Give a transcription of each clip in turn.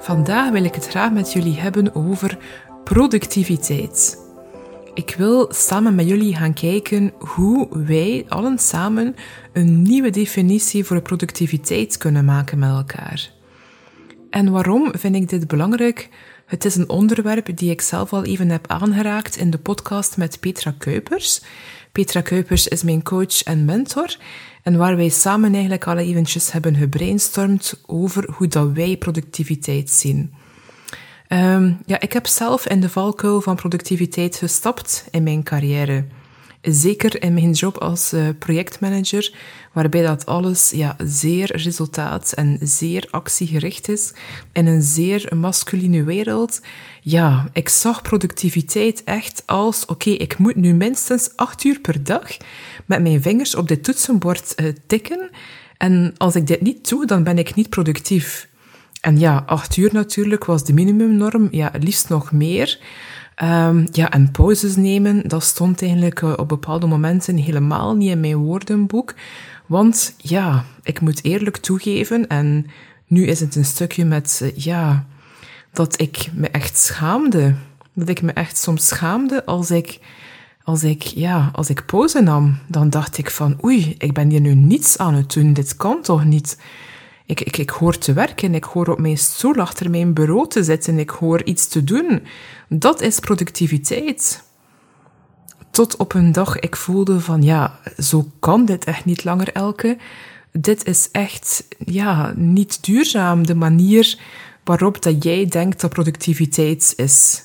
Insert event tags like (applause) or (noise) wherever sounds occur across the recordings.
Vandaag wil ik het graag met jullie hebben over productiviteit. Ik wil samen met jullie gaan kijken hoe wij allen samen een nieuwe definitie voor productiviteit kunnen maken met elkaar. En waarom vind ik dit belangrijk? Het is een onderwerp die ik zelf al even heb aangeraakt in de podcast met Petra Kuipers. Petra Kuipers is mijn coach en mentor en waar wij samen eigenlijk al eventjes hebben gebrainstormd over hoe dat wij productiviteit zien. Um, ja, ik heb zelf in de valkuil van productiviteit gestapt in mijn carrière. Zeker in mijn job als uh, projectmanager, waarbij dat alles ja, zeer resultaat en zeer actiegericht is. In een zeer masculine wereld. Ja, ik zag productiviteit echt als, oké, ik moet nu minstens acht uur per dag met mijn vingers op dit toetsenbord uh, tikken. En als ik dit niet doe, dan ben ik niet productief. En ja, acht uur natuurlijk was de minimumnorm. Ja, liefst nog meer. Um, ja, en pauzes nemen, dat stond eigenlijk uh, op bepaalde momenten helemaal niet in mijn woordenboek. Want ja, ik moet eerlijk toegeven, en nu is het een stukje met, uh, ja, dat ik me echt schaamde. Dat ik me echt soms schaamde als ik, als ik, ja, als ik pauze nam. Dan dacht ik van, oei, ik ben hier nu niets aan het doen, dit kan toch niet? Ik, ik, hoor te werken, ik hoor op mijn stoel achter mijn bureau te zitten, ik hoor iets te doen. Dat is productiviteit. Tot op een dag ik voelde van ja, zo kan dit echt niet langer, Elke. Dit is echt ja, niet duurzaam, de manier waarop dat jij denkt dat productiviteit is.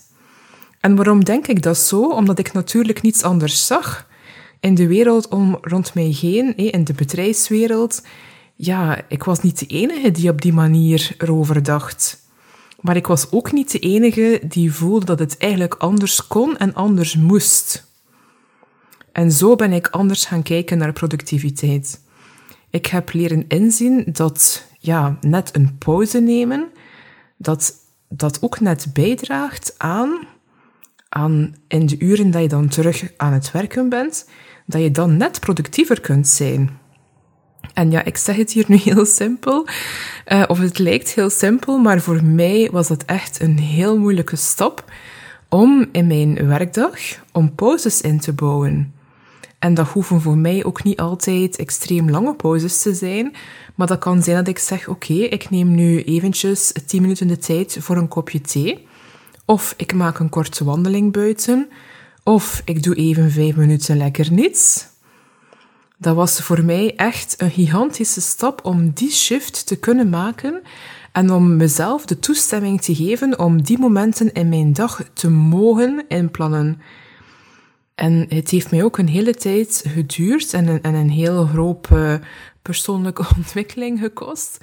En waarom denk ik dat zo? Omdat ik natuurlijk niets anders zag. In de wereld om rond mij heen, in de bedrijfswereld, ja, ik was niet de enige die op die manier erover dacht. Maar ik was ook niet de enige die voelde dat het eigenlijk anders kon en anders moest. En zo ben ik anders gaan kijken naar productiviteit. Ik heb leren inzien dat ja, net een pauze nemen, dat dat ook net bijdraagt aan, aan in de uren dat je dan terug aan het werken bent, dat je dan net productiever kunt zijn. En ja, ik zeg het hier nu heel simpel, uh, of het lijkt heel simpel, maar voor mij was het echt een heel moeilijke stap om in mijn werkdag, om pauzes in te bouwen. En dat hoeven voor mij ook niet altijd extreem lange pauzes te zijn, maar dat kan zijn dat ik zeg, oké, ik neem nu eventjes 10 minuten de tijd voor een kopje thee, of ik maak een korte wandeling buiten, of ik doe even 5 minuten lekker niets, dat was voor mij echt een gigantische stap om die shift te kunnen maken en om mezelf de toestemming te geven om die momenten in mijn dag te mogen inplannen. En het heeft mij ook een hele tijd geduurd en een, en een heel groot uh, persoonlijke (laughs) ontwikkeling gekost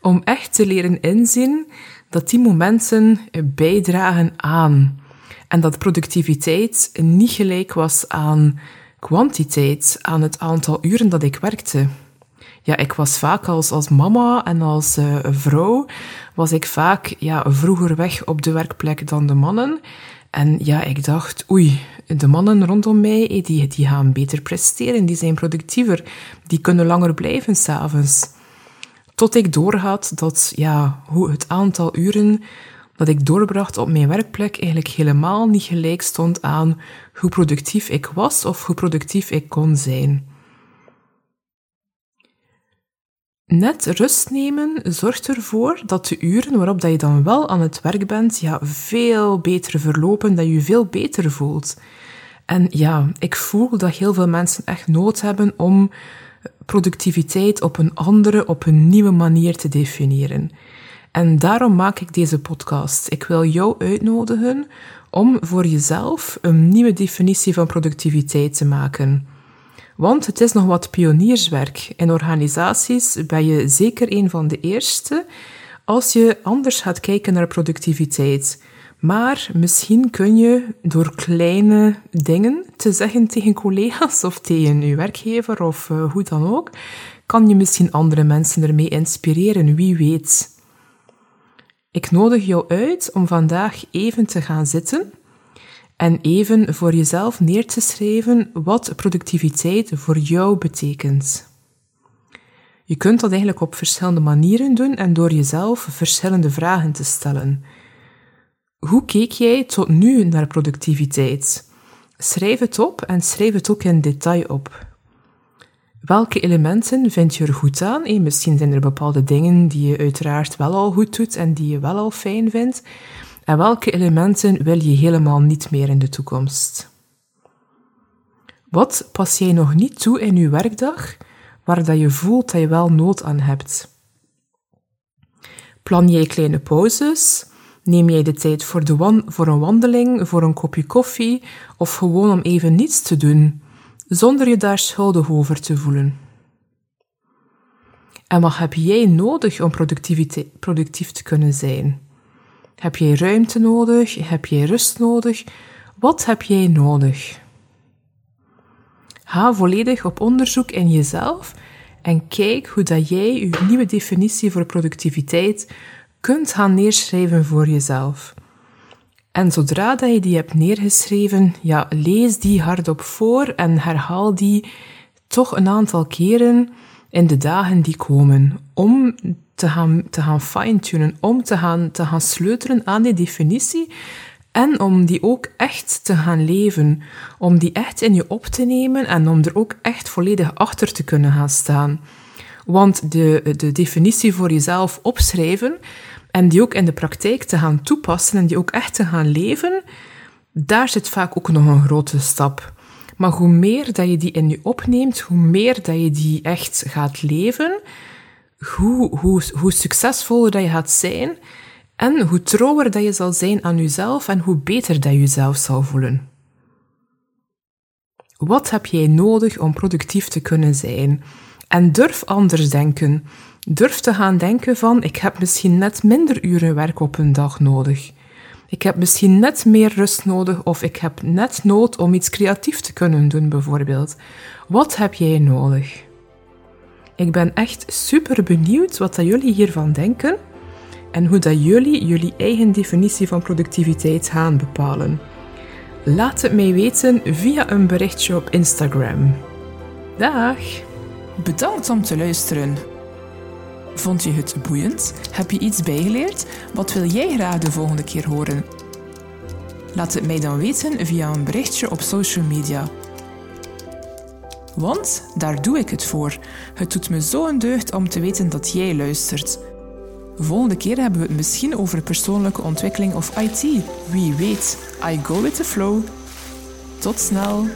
om echt te leren inzien dat die momenten bijdragen aan. En dat productiviteit niet gelijk was aan kwantiteit aan het aantal uren dat ik werkte. Ja, ik was vaak als, als mama en als uh, vrouw, was ik vaak ja, vroeger weg op de werkplek dan de mannen. En ja, ik dacht, oei, de mannen rondom mij, eh, die, die gaan beter presteren, die zijn productiever, die kunnen langer blijven s'avonds. Tot ik doorhad dat ja, hoe het aantal uren dat ik doorbracht op mijn werkplek eigenlijk helemaal niet gelijk stond aan hoe productief ik was of hoe productief ik kon zijn. Net rust nemen zorgt ervoor dat de uren waarop dat je dan wel aan het werk bent, ja, veel beter verlopen, dat je je veel beter voelt. En ja, ik voel dat heel veel mensen echt nood hebben om productiviteit op een andere, op een nieuwe manier te definiëren. En daarom maak ik deze podcast. Ik wil jou uitnodigen om voor jezelf een nieuwe definitie van productiviteit te maken. Want het is nog wat pionierswerk. In organisaties ben je zeker een van de eerste als je anders gaat kijken naar productiviteit. Maar misschien kun je door kleine dingen te zeggen tegen collega's of tegen je werkgever of uh, hoe dan ook, kan je misschien andere mensen ermee inspireren, wie weet. Ik nodig jou uit om vandaag even te gaan zitten en even voor jezelf neer te schrijven wat productiviteit voor jou betekent. Je kunt dat eigenlijk op verschillende manieren doen en door jezelf verschillende vragen te stellen. Hoe keek jij tot nu naar productiviteit? Schrijf het op en schrijf het ook in detail op. Welke elementen vind je er goed aan? misschien zijn er bepaalde dingen die je uiteraard wel al goed doet en die je wel al fijn vindt. En welke elementen wil je helemaal niet meer in de toekomst? Wat pas jij nog niet toe in je werkdag, waar dat je voelt dat je wel nood aan hebt? Plan jij kleine pauzes? Neem jij de tijd voor, de voor een wandeling, voor een kopje koffie of gewoon om even niets te doen, zonder je daar schuldig over te voelen? En wat heb jij nodig om productief te kunnen zijn? Heb jij ruimte nodig? Heb jij rust nodig? Wat heb jij nodig? Ga volledig op onderzoek in jezelf en kijk hoe dat jij je nieuwe definitie voor productiviteit kunt gaan neerschrijven voor jezelf. En zodra dat je die hebt neergeschreven, ja, lees die hardop voor en herhaal die toch een aantal keren in de dagen die komen, om te gaan, te gaan fine-tunen, om te gaan, te gaan sleutelen aan die definitie en om die ook echt te gaan leven, om die echt in je op te nemen en om er ook echt volledig achter te kunnen gaan staan. Want de, de definitie voor jezelf opschrijven en die ook in de praktijk te gaan toepassen en die ook echt te gaan leven, daar zit vaak ook nog een grote stap. Maar hoe meer dat je die in je opneemt, hoe meer dat je die echt gaat leven, hoe, hoe, hoe succesvoller dat je gaat zijn en hoe trouwer dat je zal zijn aan jezelf en hoe beter dat je jezelf zal voelen. Wat heb jij nodig om productief te kunnen zijn? En durf anders denken. Durf te gaan denken van, ik heb misschien net minder uren werk op een dag nodig. Ik heb misschien net meer rust nodig of ik heb net nood om iets creatief te kunnen doen, bijvoorbeeld. Wat heb jij nodig? Ik ben echt super benieuwd wat dat jullie hiervan denken en hoe dat jullie jullie eigen definitie van productiviteit gaan bepalen. Laat het mij weten via een berichtje op Instagram. Dag! Bedankt om te luisteren. Vond je het boeiend? Heb je iets bijgeleerd? Wat wil jij graag de volgende keer horen? Laat het mij dan weten via een berichtje op social media. Want daar doe ik het voor. Het doet me zo een deugd om te weten dat jij luistert. Volgende keer hebben we het misschien over persoonlijke ontwikkeling of IT. Wie weet, I go with the flow. Tot snel!